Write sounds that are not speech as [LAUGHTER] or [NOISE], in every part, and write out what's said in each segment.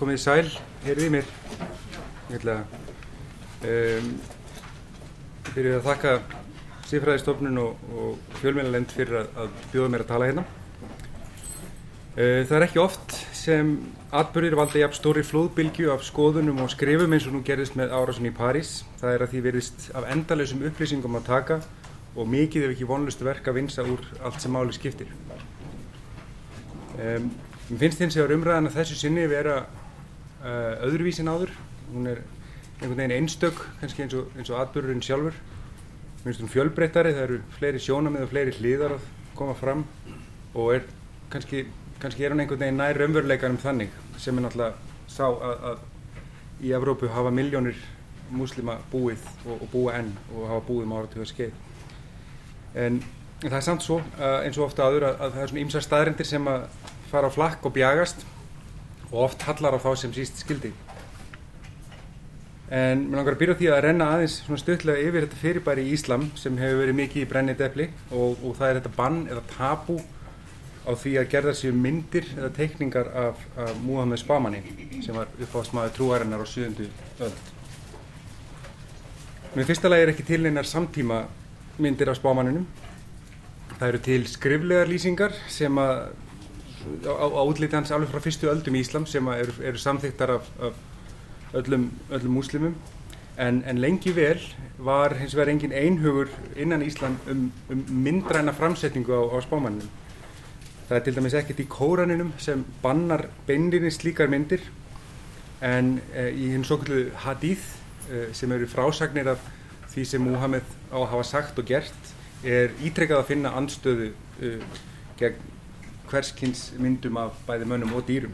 komið í sæl, heyrðið í mér. Ég ætla um, byrja að þakka Sýfræðistofnun og, og fjölmjölinlend fyrir að, að bjóða mér að tala hérna. Uh, það er ekki oft sem atbyrðir valda jafn stóri flóðbylgju af skoðunum og skrifum eins og nú gerðist með árásun í París. Það er að því verðist af endalösum upplýsingum að taka og mikið ef ekki vonlustu verk að vinsa úr allt sem máli skiptir. Um, mér finnst hins vegar umræðan að þessu sinni vera öðruvísin áður. Hún er einhvern veginn einstök, kannski eins og, og atbyrðurinn sjálfur. Mér finnst hún fjölbreyttari, það eru fleiri sjónamið og fleiri hlýðar að koma fram og er kannski, kannski er hún einhvern veginn nær raunveruleikanum þannig sem er náttúrulega sá að, að í Evrópu hafa miljónir múslima búið og, og búa enn og hafa búið um áratuga skeið. En, það er samt svo uh, eins og ofta aður að, að það er svona ýmsar staðrindir sem að fara á flakk og bjagast og oft hallar á þá sem síst skildi. En mér langar að byrja því að renna aðeins stuttlega yfir þetta fyrirbæri í Íslam sem hefur verið mikið í brennið depli og, og það er þetta bann eða tabu á því að gerða sér myndir eða teikningar af, af Muhammed Spamani sem var uppáðsmaður trúarinnar á 7. öld. Mér fyrsta lagi er ekki til einar samtíma myndir af Spamanunum. Það eru til skriflegar lýsingar sem að á, á útliti hans alveg frá fyrstu öldum í Íslam sem eru, eru samþyktar af, af öllum, öllum múslimum en, en lengi vel var hins vegar engin einhugur innan Íslam um, um myndræna framsetningu á, á spámanninum. Það er til dæmis ekkert í kóraninum sem bannar beinlinni slíkar myndir en e, í hinn svo kallu hadíð e, sem eru frásagnir af því sem Muhammed á að hafa sagt og gert er ítrekkað að finna anstöðu e, gegn hverskins myndum af bæði mönnum og dýrum.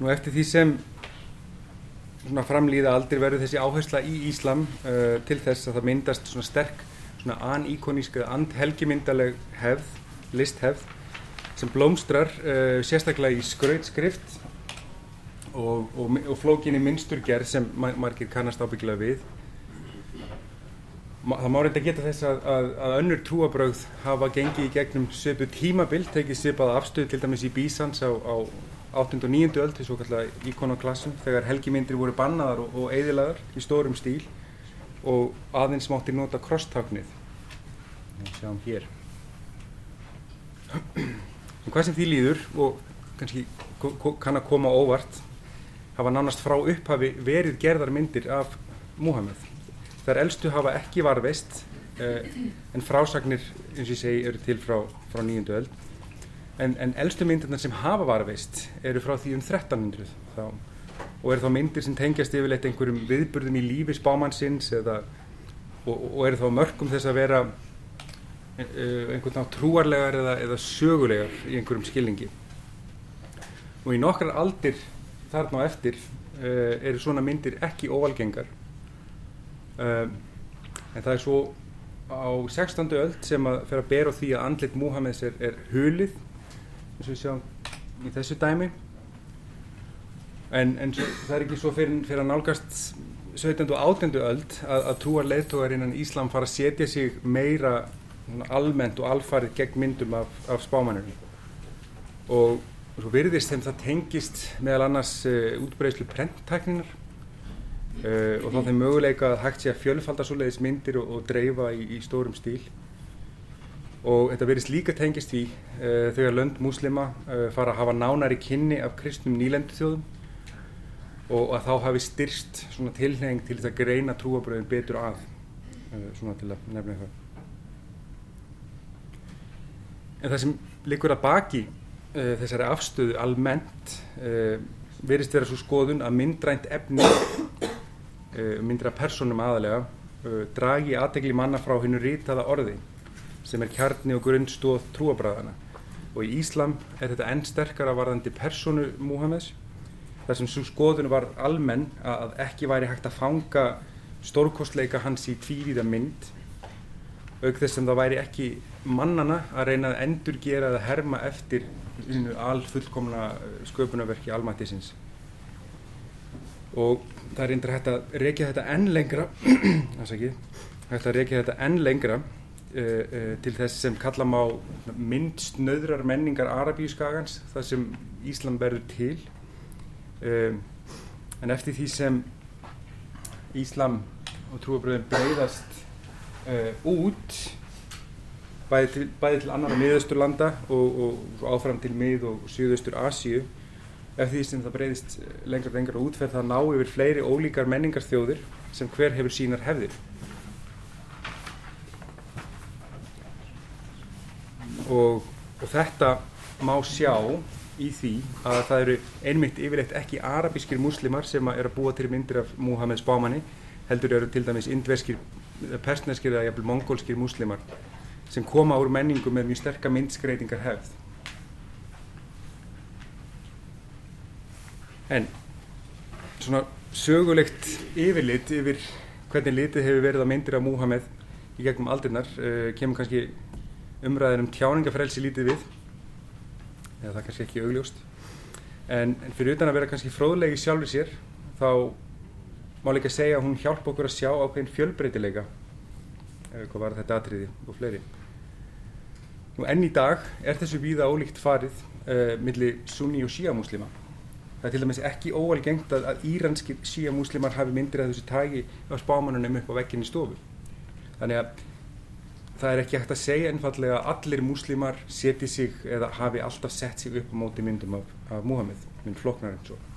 Nú eftir því sem svona framlýða aldrei verður þessi áhersla í Íslam uh, til þess að það myndast svona sterk svona aníkonísk eða andhelgimyndaleg hefð, listhefð sem blómstrar uh, sérstaklega í skrautskrift og, og, og flókinni minnsturgerð sem margir kannast ábyggilega við það má reynda geta þess að, að, að önnur trúabröð hafa gengið í gegnum svipu tímabild, tekið svipað afstöð til dæmis í Bísans á, á 8. og 9. öld, þessu kallega íkonoklassum, þegar helgimyndir voru bannaðar og, og eðilaðar í stórum stíl og aðeins mátti nota krosstáknið. Það sjáum hér. Hvað sem því líður, og kannski kann að koma óvart, hafa nánast frá upphafi verið gerðar myndir af Muhammed. Þar elstu hafa ekki varveist, eh, en frásagnir, eins og ég segi, eru til frá, frá 9. öld. En, en elstu myndirna sem hafa varveist eru frá því um 1300 þá, og eru þá myndir sem tengjast yfirleitt einhverjum viðburðum í lífi spámannsins eða, og, og eru þá mörgum þess að vera einhvern veginn trúarlegar eða, eða sögulegar í einhverjum skilningi. Og í nokkrar aldir þarna á eftir uh, eru svona myndir ekki óvalgengar. Uh, en það er svo á 16. öld sem að fer að bera á því að andlit Múhameðs er, er hulið eins og við sjáum í þessu dæmi en, en svo, það er ekki svo fyrir, fyrir að nálgast 17. og 18. öld að, að trúar leðtógar innan Íslam fara að setja sig meira almennt og alfarið gegn myndum af, af spámaninu og svo virðist þeim það tengist meðal annars uh, útbreyslu prenttækninar uh, og þá þeim möguleika að hægt sé að fjölfalda svoleiðis myndir og, og dreifa í, í stórum stíl. Og þetta verðist líka tengist því uh, þegar lönd múslima uh, fara að hafa nánari kynni af kristnum nýlendu þjóðum og að þá hafi styrst svona tilheng til þess að greina trúabröðin betur að svona til að nefna eitthvað. En það sem likur að baki þessari afstöðu almennt verðist vera svo skoðun að myndrænt efni myndra personum aðalega dragi aðtegli manna frá hennu rítaða orði sem er kjarni og grundstóð trúabræðana og í Íslam er þetta enn sterkara varðandi personu Múhameðs þar sem svo skoðun var almenn að ekki væri hægt að fanga stórkostleika hans í tvívíða mynd auk þess sem það væri ekki mannana að reyna að endurgera eða herma eftir alfullkomna sköpunarverki almættisins og það er eindir hægt að reykja þetta enn lengra [CLEARS THROAT] hægt að reykja þetta enn lengra uh, uh, til þess sem kalla má myndsnöðrar menningar Arabíuskagans það sem Íslam verður til. Um, en eftir því sem Íslam og trúabröðin breyðast uh, út bæði til, bæði til annara miðausturlanda og, og áfram til mið og suðaustur Asíu eftir því sem það breyðist lengra og lengra útferð það ná yfir fleiri ólíkar menningarþjóðir sem hver hefur sínar hefðir. Og, og þetta má sjá í því að það eru einmitt yfirleitt ekki arabískir múslimar sem eru að búa til myndir af Muhammed Spámanni heldur eru til dæmis indverskir, persneskir eða jafnvel mongólskir múslimar sem koma úr menningu með mjög sterkar myndskreitingar hefð en svona sögulegt yfirlit yfir hvernig litið hefur verið á myndir af Muhammed í gegnum aldrinnar uh, kemur kannski umræðin um tjáningafrelsi lítið við eða það er kannski ekki augljóst. En, en fyrir utan að vera kannski fróðlegi sjálfur sér þá má líka segja að hún hjálpa okkur að sjá ákveðin fjölbreytileika eða hvað var þetta atriði og fleiri. Nú enn í dag er þessu víða ólíkt farið uh, milli sunni og shia muslima það er til dæmis ekki óalgengt að, að íranskir shia muslimar hafi myndir að þessu tagi á spámanunum upp á vekkinni stofu þannig að það er ekki hægt að segja einfallega að allir múslimar seti sig eða hafi alltaf sett sig upp á móti myndum af, af Muhammed, mynd floknar eins og.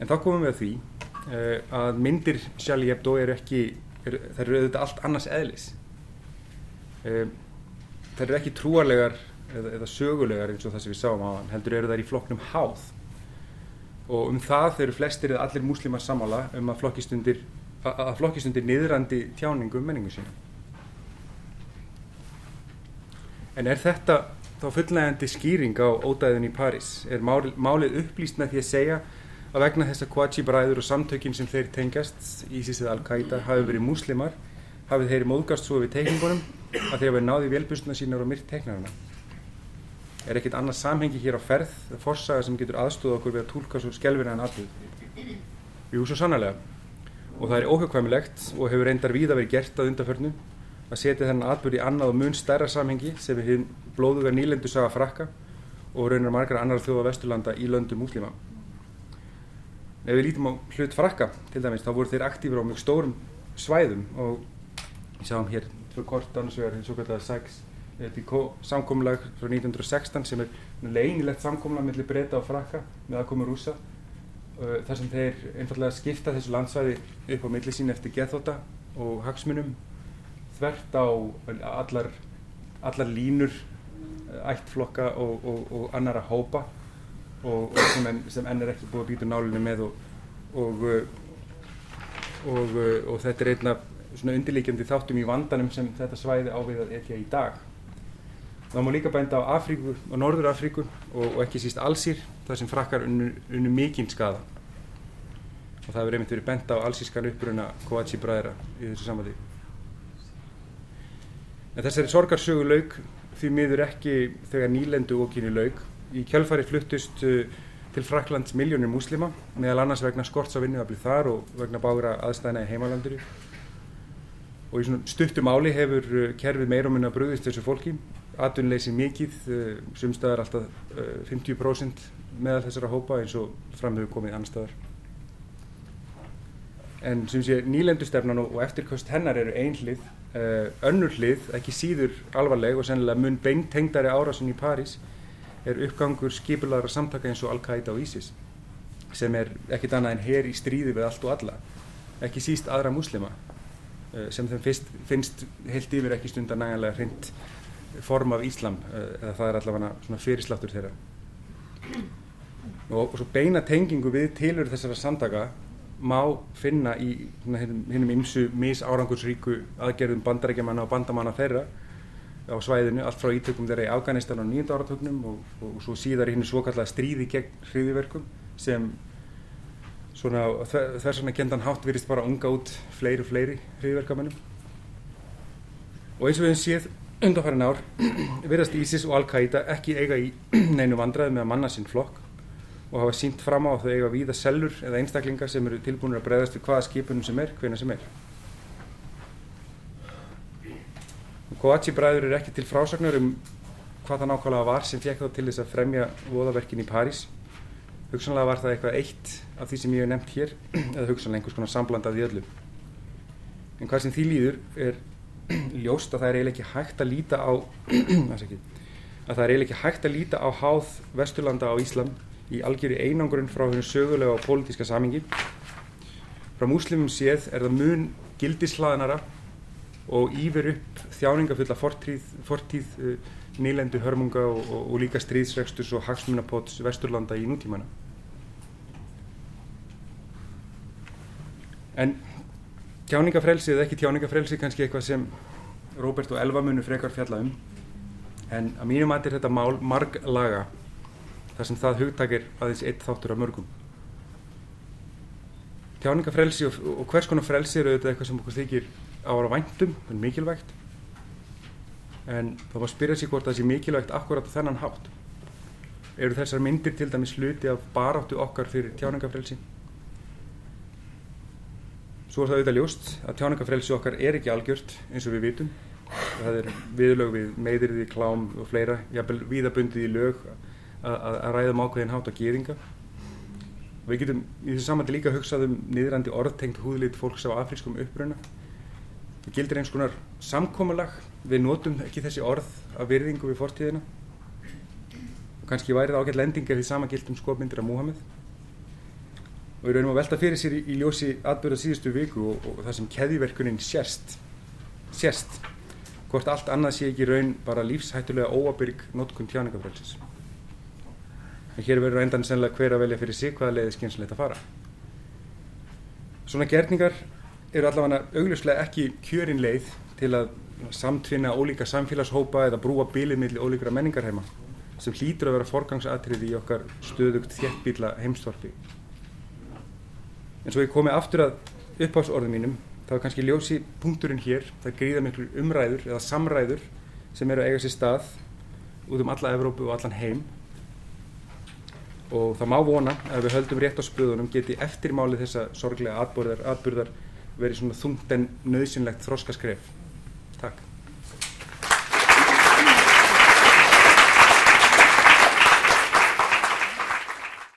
En þá komum við að því uh, að myndir Charlie Hebdo eru ekki, er, það eru auðvitað allt annars eðlis. Uh, það eru ekki trúarlegar eða, eða sögulegar eins og það sem við sáum á hann, heldur eru það í flokknum háð. Og um það eru flestir eða allir múslimar samála um að flokkistundir, að flokkistundir niðrandi tjáningum menningu sína. En er þetta þá fullnægandi skýring á ódæðin í París? Er málið, málið upplýst með því að segja að vegna þess að Kvachi bræður og samtökin sem þeir tengjast, ISIS eða Al-Qaida, hafi verið múslimar, hafið þeir móðgast svo við teikningunum að þeir hafi náði vélbustuna sínar og myrt teiknarana? Er ekkert annað samhengi hér á ferð, forsaga sem getur aðstóða okkur við að tólka svo skelvina en allur? Jú, svo sannarlega. Og það er óhugkvæmilegt og hefur reyndar víða verið gert að undarförnu að setja þennan atbyrð í annað og mun stærra samhengi sem við hefum blóðuga nýlendu saga frakka og raunar margar annar þjóða vesturlanda í löndu múslima. Ef við lítum á hlut frakka til dæmis þá voru þeir aktífur á mjög stórum svæðum og við sjáum hér tvö kort annars vegar eins og samkómulag frá 1916 sem er leinilegt samkómulag mellir breyta og frakka með aðkomi rúsa þar sem þeir einfallega skipta þessu landsvæði upp á milli sín eftir gethóta og hagsmunum þvert á allar, allar línur ættflokka og, og, og annara hópa og, sem, en, sem enn er ekki búið að býta nálunni með og þetta er einna undirleikjandi þáttum í vandanum sem þetta svæði ávið að etja í dag. Það má líka bænda á Afríku og Norður Afríku og ekki síst Allsýr þar sem frakkar unnu, unnu mikinn skada og það hefur einmitt verið bænda á allsískan uppruna Kovaci bræðra í þessu samvæti. En þessari sorgarsögu laug því miður ekki þegar nýlendu okkinni laug. Í kjálfari fluttust uh, til Fraklands miljónir múslima, meðal annars vegna skorts á vinnuafli þar og vegna bágra aðstæðina í heimalanduru. Og í svona stuttu máli hefur uh, kerfið meir og minna bröðist þessu fólki. Atvinnleysi mikið, uh, sumstaðar alltaf 50% meðal þessara hópa eins og framhefur komið annar staðar. En sem sé nýlendustefnan og eftirkost hennar eru einhlið Uh, önnur hlið, ekki síður alvarleg og sennilega mun beintengdari árásin í París er uppgangur skipulara samtaka eins og Al-Qaida og ISIS sem er ekkit annað en her í stríði við allt og alla ekki síst aðra muslima uh, sem þeim fyrst, finnst heilt yfir ekki stundar næganlega hreint form af Íslam uh, eða það er allavega svona fyrirsláttur þeirra. Og, og svo beina tengingu við tilur þessara samtaka má finna í hinnum ymsu misárangursríku aðgerðum bandarækjamanna og bandamanna þeirra á svæðinu, allt frá ítökum þeirra í Afganistan á nýjönda áratögnum og, og svo síðar í hinnu svokallega stríði gegn hriðiverkum sem svona þess vegna kendan hátt virist bara unga út fleiri og fleiri hriðiverkamennum og eins og við hefum séð undanfærin ár [CLEARS THROAT] virðast ISIS og Al-Qaida ekki eiga í [CLEARS THROAT] neinu vandraði með að manna sinn flokk og hafa sínt fram á þau eiga víða sellur eða einstaklingar sem eru tilbúinir að breyðast við hvaða skipunum sem er, hvena sem er. Koachi bræður er ekki til frásagnar um hvað það nákvæmlega var sem fekk þá til þess að fremja voðaverkin í París hugsanlega var það eitthvað eitt af því sem ég hef nefnt hér [CLEARS THROAT] eða hugsanlega einhvers konar sambland af því öllu. En hvað sem því líður er [CLEARS THROAT] ljóst að það er eiginlega ekki hægt að líta á [CLEARS THROAT] að það er eiginlega ekki hægt að líta á háð Vesturlanda á Íslam í algjöru einangrun frá hennu sögulega og pólitíska samingi frá múslimum séð er það mun gildislaðnara ogýfur upp þjáningafulla fortíð, fortíð uh, nýlendu hörmunga og, og, og líka stríðsregstus og hagsmunapots Vesturlanda í nútímana en tjáningafrelsi eða ekki tjáningafrelsi kannski eitthvað sem Róbert og Elva munu frekar fjalla um. En að mínum að þetta mál marg laga þar sem það hugtakir aðeins eitt þáttur af mörgum. Tjáningafrelsi og, og hvers konar frelsi eru þetta eitthvað sem okkur þykir ára væntum, en mikilvægt en þá má spyrja sig hvort það sé mikilvægt akkurat á þennan hátt eru þessar myndir til dæmis hluti af baráttu okkar fyrir tjáningafrelsi Svo er það auðvitað ljóst að tjáningafrelsi okkar er ekki algjört eins og við vitum. Það er viðlög við meðirði, klám og fleira, jafnvel viðabundið í lög að ræða um ákveðin hát og gýringa. Við getum í þessu samandi líka hugsað um niðrandi orðtengt húðlit fólks á afrískum uppröna. Það gildir eins konar samkómalag, við notum ekki þessi orð af virðingu við fortíðina. Og kannski væri það ágætt lending ef því sama gilt um skopmyndir af Múhammed og við raunum að velta fyrir sér í, í ljósi atbyrða síðustu viku og, og það sem keðiverkunin sérst sérst hvort allt annað sé ekki raun bara lífshættulega óabyrg notkun tjáningafrælsis en hér verður endan sennilega hver að velja fyrir sig hvaða leiði skynslegt að fara. Svona gerningar eru allavega augljóslega ekki kjörin leið til að samtvinna ólíka samfélagshópa eða brúa bílið millir ólíkra menningarheima sem hlýtur að vera forgangsatriði í okkar stöðugt þjettbíla heimstorfi en svo ég komi aftur að upphásorðum mínum þá er kannski ljósi punkturinn hér það gríða miklu umræður eða samræður sem eru að eiga sér stað út um alla Evrópu og allan heim. Og það má vona að við höldum rétt á spöðunum geti eftirmálið þessa sorglega atbyrðar, atbyrðar verið svona þungt en nöðsynlegt þróskaskref